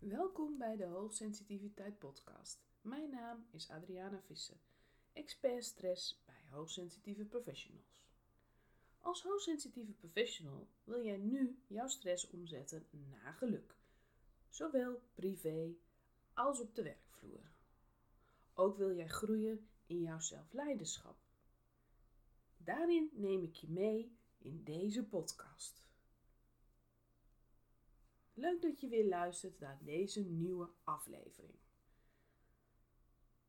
Welkom bij de Hoogsensitiviteit Podcast. Mijn naam is Adriana Visser, expert stress bij hoogsensitieve professionals. Als hoogsensitieve professional wil jij nu jouw stress omzetten naar geluk, zowel privé als op de werkvloer. Ook wil jij groeien in jouw zelfleiderschap. Daarin neem ik je mee in deze podcast. Leuk dat je weer luistert naar deze nieuwe aflevering.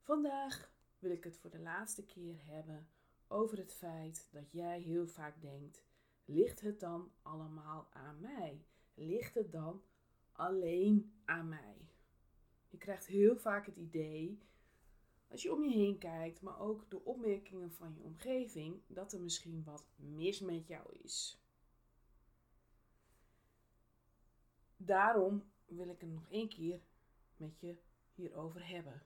Vandaag wil ik het voor de laatste keer hebben over het feit dat jij heel vaak denkt: ligt het dan allemaal aan mij? Ligt het dan alleen aan mij? Je krijgt heel vaak het idee, als je om je heen kijkt, maar ook de opmerkingen van je omgeving, dat er misschien wat mis met jou is. Daarom wil ik het nog één keer met je hierover hebben.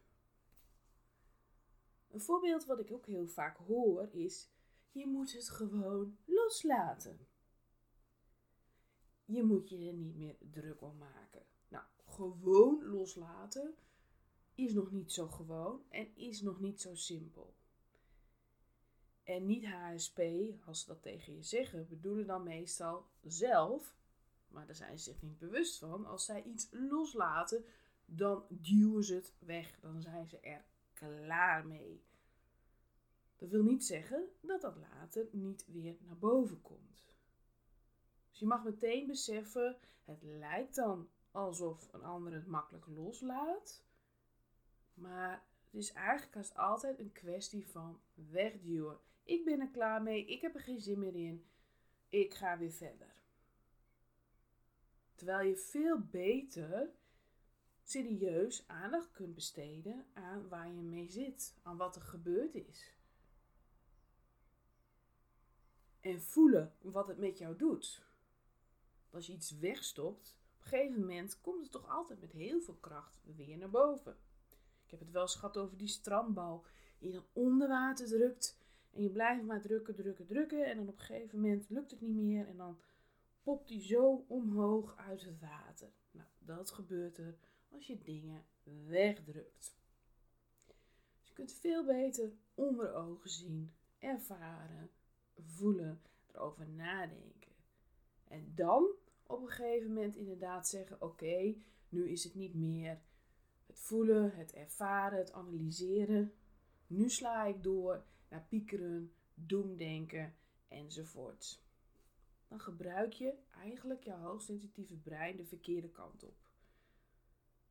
Een voorbeeld wat ik ook heel vaak hoor is: je moet het gewoon loslaten. Je moet je er niet meer druk om maken. Nou, gewoon loslaten is nog niet zo gewoon en is nog niet zo simpel. En niet HSP, als ze dat tegen je zeggen, bedoelen dan meestal zelf maar daar zijn ze zich niet bewust van. Als zij iets loslaten, dan duwen ze het weg. Dan zijn ze er klaar mee. Dat wil niet zeggen dat dat later niet weer naar boven komt. Dus je mag meteen beseffen, het lijkt dan alsof een ander het makkelijk loslaat. Maar het is eigenlijk als altijd een kwestie van wegduwen. Ik ben er klaar mee, ik heb er geen zin meer in, ik ga weer verder. Terwijl je veel beter serieus aandacht kunt besteden aan waar je mee zit, aan wat er gebeurd is. En voelen wat het met jou doet. Als je iets wegstopt, op een gegeven moment komt het toch altijd met heel veel kracht weer naar boven. Ik heb het wel eens gehad over die strandbal die je dan onder water drukt. En je blijft maar drukken, drukken, drukken. En dan op een gegeven moment lukt het niet meer. En dan popt die zo omhoog uit het water. Nou, dat gebeurt er als je dingen wegdrukt. Dus je kunt veel beter onder ogen zien, ervaren, voelen, erover nadenken. En dan op een gegeven moment inderdaad zeggen: Oké, nu is het niet meer het voelen, het ervaren, het analyseren. Nu sla ik door naar piekeren, doemdenken enzovoort dan gebruik je eigenlijk je hoogsensitieve brein de verkeerde kant op.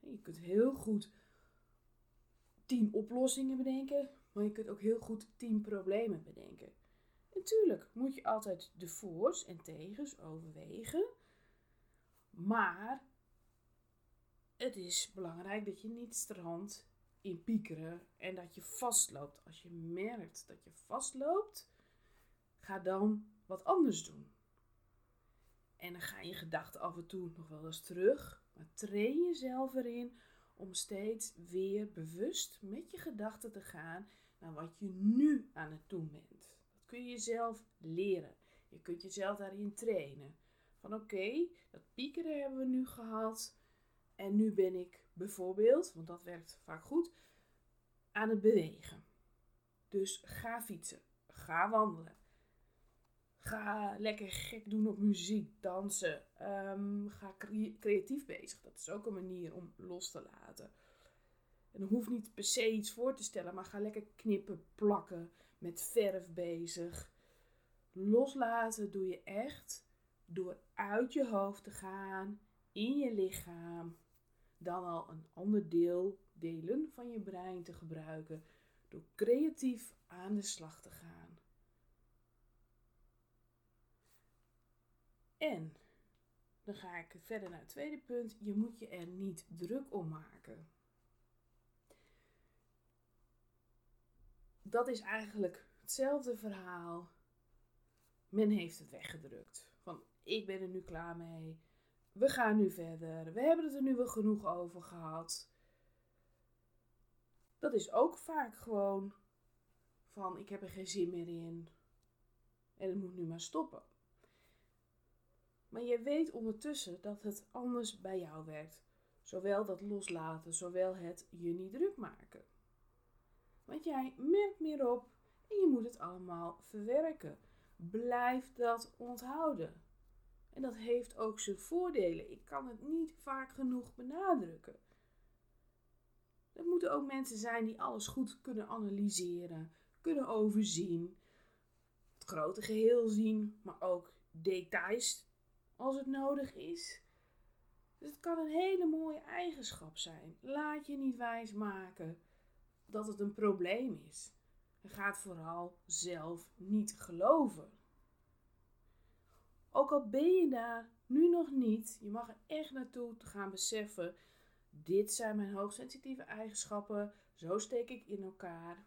je kunt heel goed tien oplossingen bedenken, maar je kunt ook heel goed tien problemen bedenken. Natuurlijk moet je altijd de voor's en tegens overwegen, maar het is belangrijk dat je niet strandt in piekeren en dat je vastloopt. Als je merkt dat je vastloopt, ga dan wat anders doen. En dan gaan je gedachten af en toe nog wel eens terug. Maar train jezelf erin om steeds weer bewust met je gedachten te gaan naar wat je nu aan het doen bent. Dat kun je jezelf leren. Je kunt jezelf daarin trainen. Van oké, dat piekeren hebben we nu gehad. En nu ben ik bijvoorbeeld, want dat werkt vaak goed, aan het bewegen. Dus ga fietsen, ga wandelen, Ga lekker gek doen op muziek, dansen. Um, ga creatief bezig. Dat is ook een manier om los te laten. En dan hoeft niet per se iets voor te stellen, maar ga lekker knippen, plakken, met verf bezig. Loslaten doe je echt door uit je hoofd te gaan, in je lichaam, dan al een ander deel, delen van je brein te gebruiken, door creatief aan de slag te gaan. En dan ga ik verder naar het tweede punt. Je moet je er niet druk om maken. Dat is eigenlijk hetzelfde verhaal. Men heeft het weggedrukt. Van ik ben er nu klaar mee. We gaan nu verder. We hebben het er nu wel genoeg over gehad. Dat is ook vaak gewoon van ik heb er geen zin meer in. En het moet nu maar stoppen. Maar je weet ondertussen dat het anders bij jou werkt. Zowel dat loslaten, zowel het je niet druk maken. Want jij merkt meer op en je moet het allemaal verwerken. Blijf dat onthouden. En dat heeft ook zijn voordelen. Ik kan het niet vaak genoeg benadrukken. Er moeten ook mensen zijn die alles goed kunnen analyseren, kunnen overzien, het grote geheel zien, maar ook details als het nodig is. Dus het kan een hele mooie eigenschap zijn. Laat je niet wijs maken dat het een probleem is. En gaat vooral zelf niet geloven. Ook al ben je daar nu nog niet, je mag er echt naartoe gaan beseffen: dit zijn mijn hoogsensitieve eigenschappen, zo steek ik in elkaar.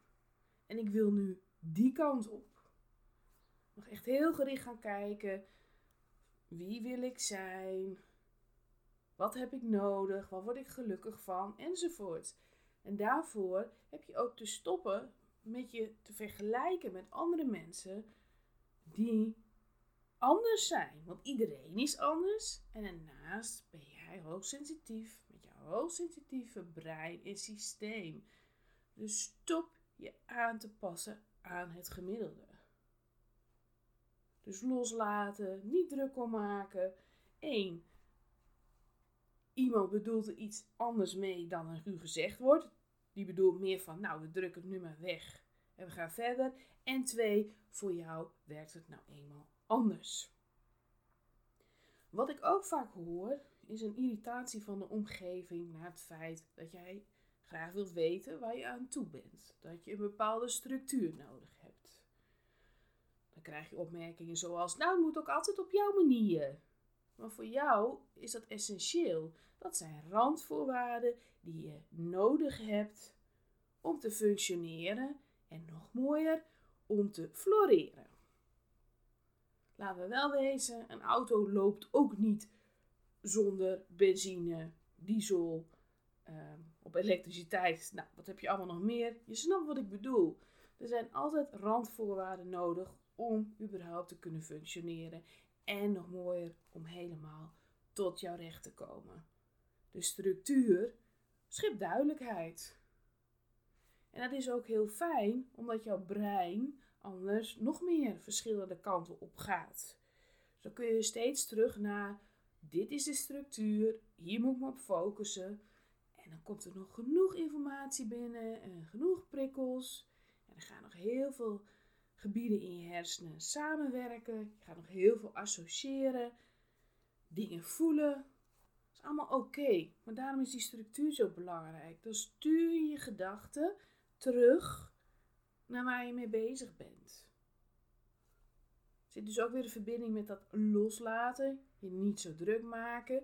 En ik wil nu die kant op. Je mag echt heel gericht gaan kijken: wie wil ik zijn? Wat heb ik nodig? Wat word ik gelukkig van? Enzovoort. En daarvoor heb je ook te stoppen met je te vergelijken met andere mensen die anders zijn. Want iedereen is anders. En daarnaast ben jij hoogsensitief met jouw hoogsensitieve brein en systeem. Dus stop je aan te passen aan het gemiddelde. Dus loslaten, niet druk om maken. 1. Iemand bedoelt er iets anders mee dan er u gezegd wordt. Die bedoelt meer van, nou, we drukken het nu maar weg en we gaan verder. En twee, voor jou werkt het nou eenmaal anders. Wat ik ook vaak hoor, is een irritatie van de omgeving naar het feit dat jij graag wilt weten waar je aan toe bent. Dat je een bepaalde structuur nodig hebt. Dan krijg je opmerkingen zoals, nou, het moet ook altijd op jouw manier. Maar voor jou is dat essentieel. Dat zijn randvoorwaarden die je nodig hebt om te functioneren en nog mooier om te floreren. Laten we wel wezen, een auto loopt ook niet zonder benzine, diesel, ehm, op elektriciteit. Nou, wat heb je allemaal nog meer? Je snapt wat ik bedoel. Er zijn altijd randvoorwaarden nodig om überhaupt te kunnen functioneren. En nog mooier om helemaal tot jouw recht te komen. De structuur schept duidelijkheid. En dat is ook heel fijn, omdat jouw brein anders nog meer verschillende kanten op gaat. Zo kun je steeds terug naar: dit is de structuur, hier moet ik me op focussen. En dan komt er nog genoeg informatie binnen en genoeg prikkels. En er gaan nog heel veel gebieden in je hersenen samenwerken. Je gaat nog heel veel associëren, dingen voelen. Dat is allemaal oké, maar daarom is die structuur zo belangrijk. Dan stuur je je gedachten terug naar waar je mee bezig bent. Er zit dus ook weer de verbinding met dat loslaten, je niet zo druk maken,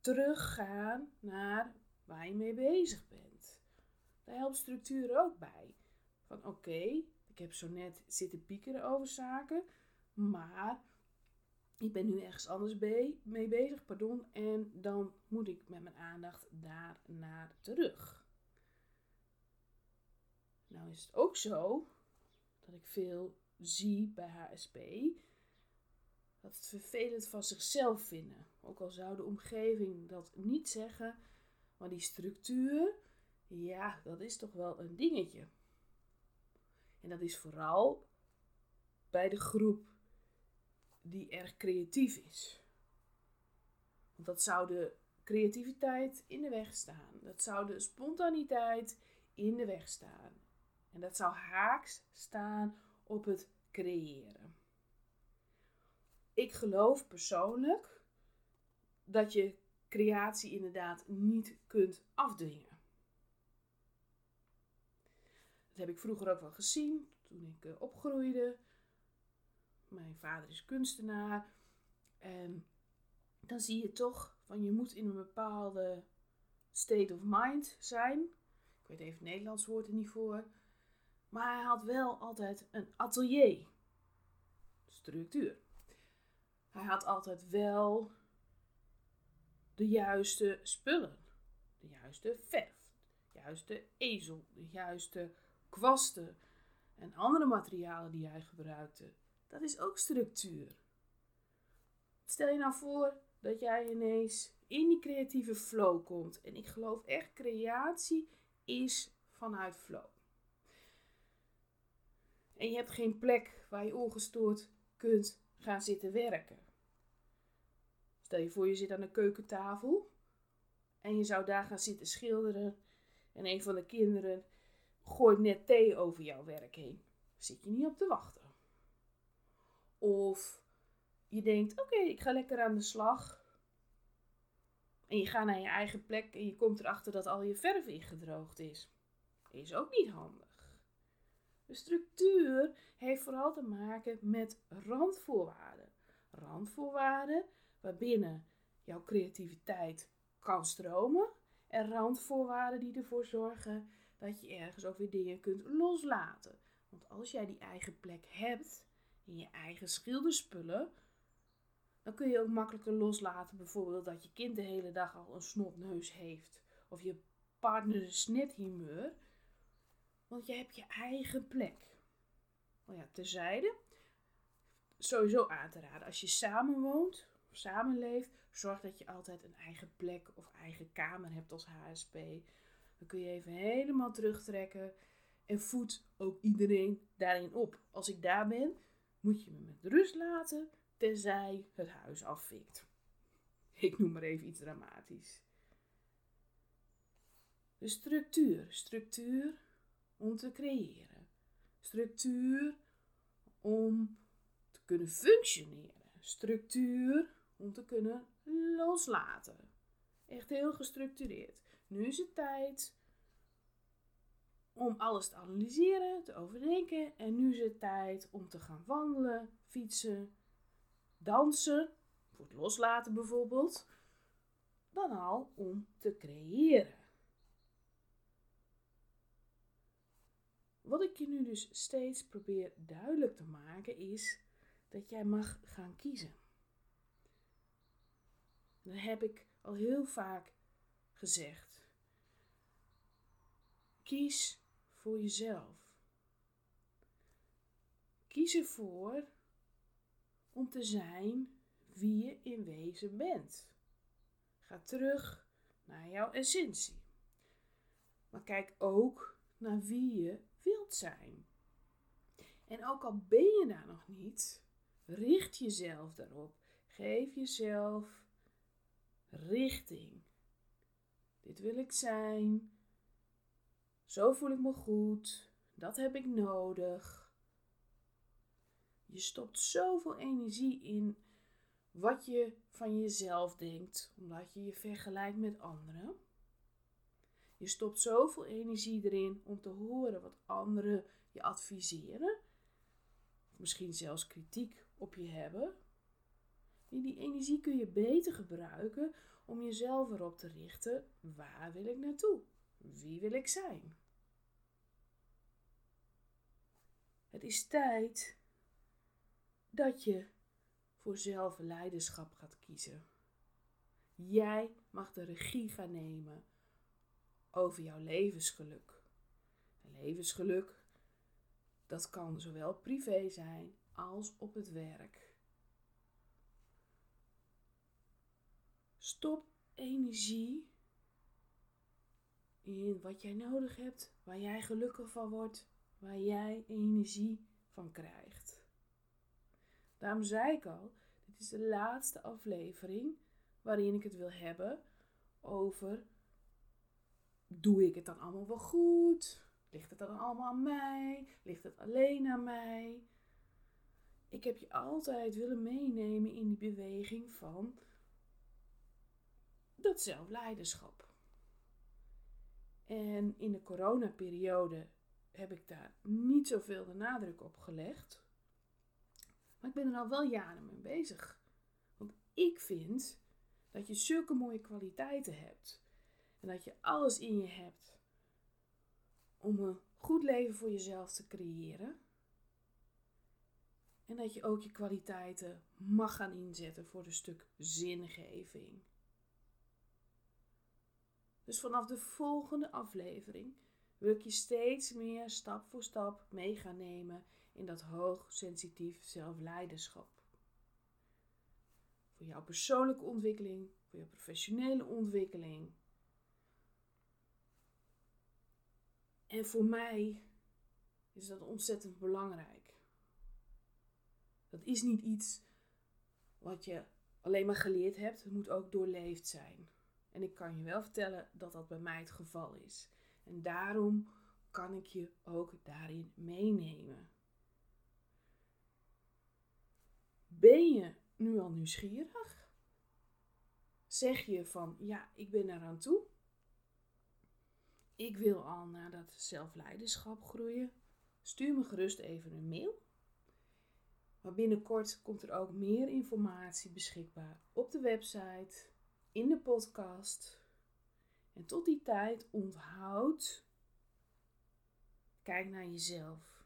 teruggaan naar waar je mee bezig bent. Daar helpt structuur ook bij. Van oké, ik heb zo net zitten piekeren over zaken, maar ik ben nu ergens anders mee bezig, pardon, en dan moet ik met mijn aandacht daar naar terug. Nou is het ook zo dat ik veel zie bij HSP dat het vervelend van zichzelf vinden. Ook al zou de omgeving dat niet zeggen, maar die structuur, ja, dat is toch wel een dingetje. En dat is vooral bij de groep die erg creatief is. Want dat zou de creativiteit in de weg staan. Dat zou de spontaniteit in de weg staan. En dat zou haaks staan op het creëren. Ik geloof persoonlijk dat je creatie inderdaad niet kunt afdwingen. Dat heb ik vroeger ook wel gezien toen ik uh, opgroeide. Mijn vader is kunstenaar. En dan zie je toch van je moet in een bepaalde state of mind zijn. Ik weet even het Nederlands woord er niet voor. Maar hij had wel altijd een atelier. Structuur. Hij had altijd wel de juiste spullen. De juiste verf. De juiste ezel. De juiste kwasten. En andere materialen die hij gebruikte. Dat is ook structuur. Stel je nou voor dat jij ineens in die creatieve flow komt. En ik geloof echt, creatie is vanuit flow. En je hebt geen plek waar je ongestoord kunt gaan zitten werken. Stel je voor, je zit aan de keukentafel en je zou daar gaan zitten schilderen. En een van de kinderen gooit net thee over jouw werk heen. Zit je niet op te wachten. Of je denkt, oké, ik ga lekker aan de slag. En je gaat naar je eigen plek en je komt erachter dat al je verf ingedroogd is. Is ook niet handig. De structuur heeft vooral te maken met randvoorwaarden. Randvoorwaarden waarbinnen jouw creativiteit kan stromen. En randvoorwaarden die ervoor zorgen dat je ergens ook weer dingen kunt loslaten. Want als jij die eigen plek hebt in je eigen schilderspullen, dan kun je ook makkelijker loslaten. Bijvoorbeeld dat je kind de hele dag al een snotneus heeft. Of je partner een snethumeur. Want je hebt je eigen plek. Oh ja, terzijde. Sowieso aan te raden. Als je samen woont of samenleeft, zorg dat je altijd een eigen plek of eigen kamer hebt als HSP. Dan kun je even helemaal terugtrekken. En voed ook iedereen daarin op. Als ik daar ben, moet je me met rust laten tenzij het huis afvikt. Ik noem maar even iets dramatisch. De structuur. Structuur om te creëren. Structuur om te kunnen functioneren. Structuur om te kunnen loslaten. Echt heel gestructureerd. Nu is het tijd om alles te analyseren, te overdenken. En nu is het tijd om te gaan wandelen, fietsen, dansen, voor het loslaten bijvoorbeeld, dan al om te creëren. Wat ik je nu dus steeds probeer duidelijk te maken is dat jij mag gaan kiezen. Dat heb ik al heel vaak gezegd. Kies voor jezelf. Kies ervoor om te zijn wie je in wezen bent. Ga terug naar jouw essentie. Maar kijk ook naar wie je wilt zijn. En ook al ben je daar nog niet, richt jezelf daarop. Geef jezelf richting. Dit wil ik zijn. Zo voel ik me goed. Dat heb ik nodig. Je stopt zoveel energie in wat je van jezelf denkt, omdat je je vergelijkt met anderen. Je stopt zoveel energie erin om te horen wat anderen je adviseren, misschien zelfs kritiek op je hebben. die energie kun je beter gebruiken om jezelf erop te richten: waar wil ik naartoe? Wie wil ik zijn? Het is tijd dat je voor zelfleiderschap gaat kiezen. Jij mag de regie gaan nemen over jouw levensgeluk. levensgeluk, dat kan zowel privé zijn als op het werk. Stop energie in wat jij nodig hebt, waar jij gelukkig van wordt, waar jij energie van krijgt. Daarom zei ik al, dit is de laatste aflevering waarin ik het wil hebben over doe ik het dan allemaal wel goed? Ligt het dan allemaal aan mij? Ligt het alleen aan mij? Ik heb je altijd willen meenemen in die beweging van dat zelfleiderschap. En in de coronaperiode heb ik daar niet zoveel de nadruk op gelegd. Maar ik ben er al wel jaren mee bezig. Want ik vind dat je zulke mooie kwaliteiten hebt. En dat je alles in je hebt om een goed leven voor jezelf te creëren. En dat je ook je kwaliteiten mag gaan inzetten voor een stuk zingeving. Dus vanaf de volgende aflevering wil ik je steeds meer stap voor stap mee gaan nemen in dat hoogsensitief zelfleiderschap. Voor jouw persoonlijke ontwikkeling, voor je professionele ontwikkeling. En voor mij is dat ontzettend belangrijk. Dat is niet iets wat je alleen maar geleerd hebt, het moet ook doorleefd zijn. En ik kan je wel vertellen dat dat bij mij het geval is. En daarom kan ik je ook daarin meenemen. Ben je nu al nieuwsgierig? Zeg je van ja, ik ben eraan toe. Ik wil al naar dat zelfleiderschap groeien. Stuur me gerust even een mail. Maar binnenkort komt er ook meer informatie beschikbaar op de website, in de podcast. En tot die tijd onthoud, kijk naar jezelf.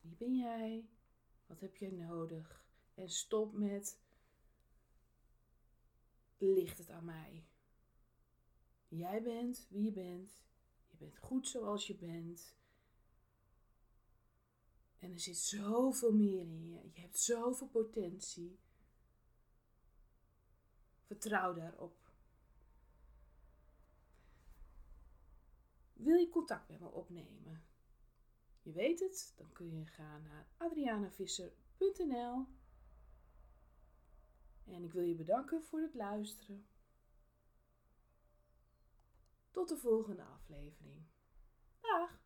Wie ben jij? Wat heb je nodig? En stop met ligt het aan mij. Jij bent wie je bent. Je bent goed zoals je bent. En er zit zoveel meer in je. Je hebt zoveel potentie. Vertrouw daarop. Wil je contact met me opnemen? Je weet het, dan kun je gaan naar adrianavisser.nl. En ik wil je bedanken voor het luisteren. Tot de volgende aflevering. Dag!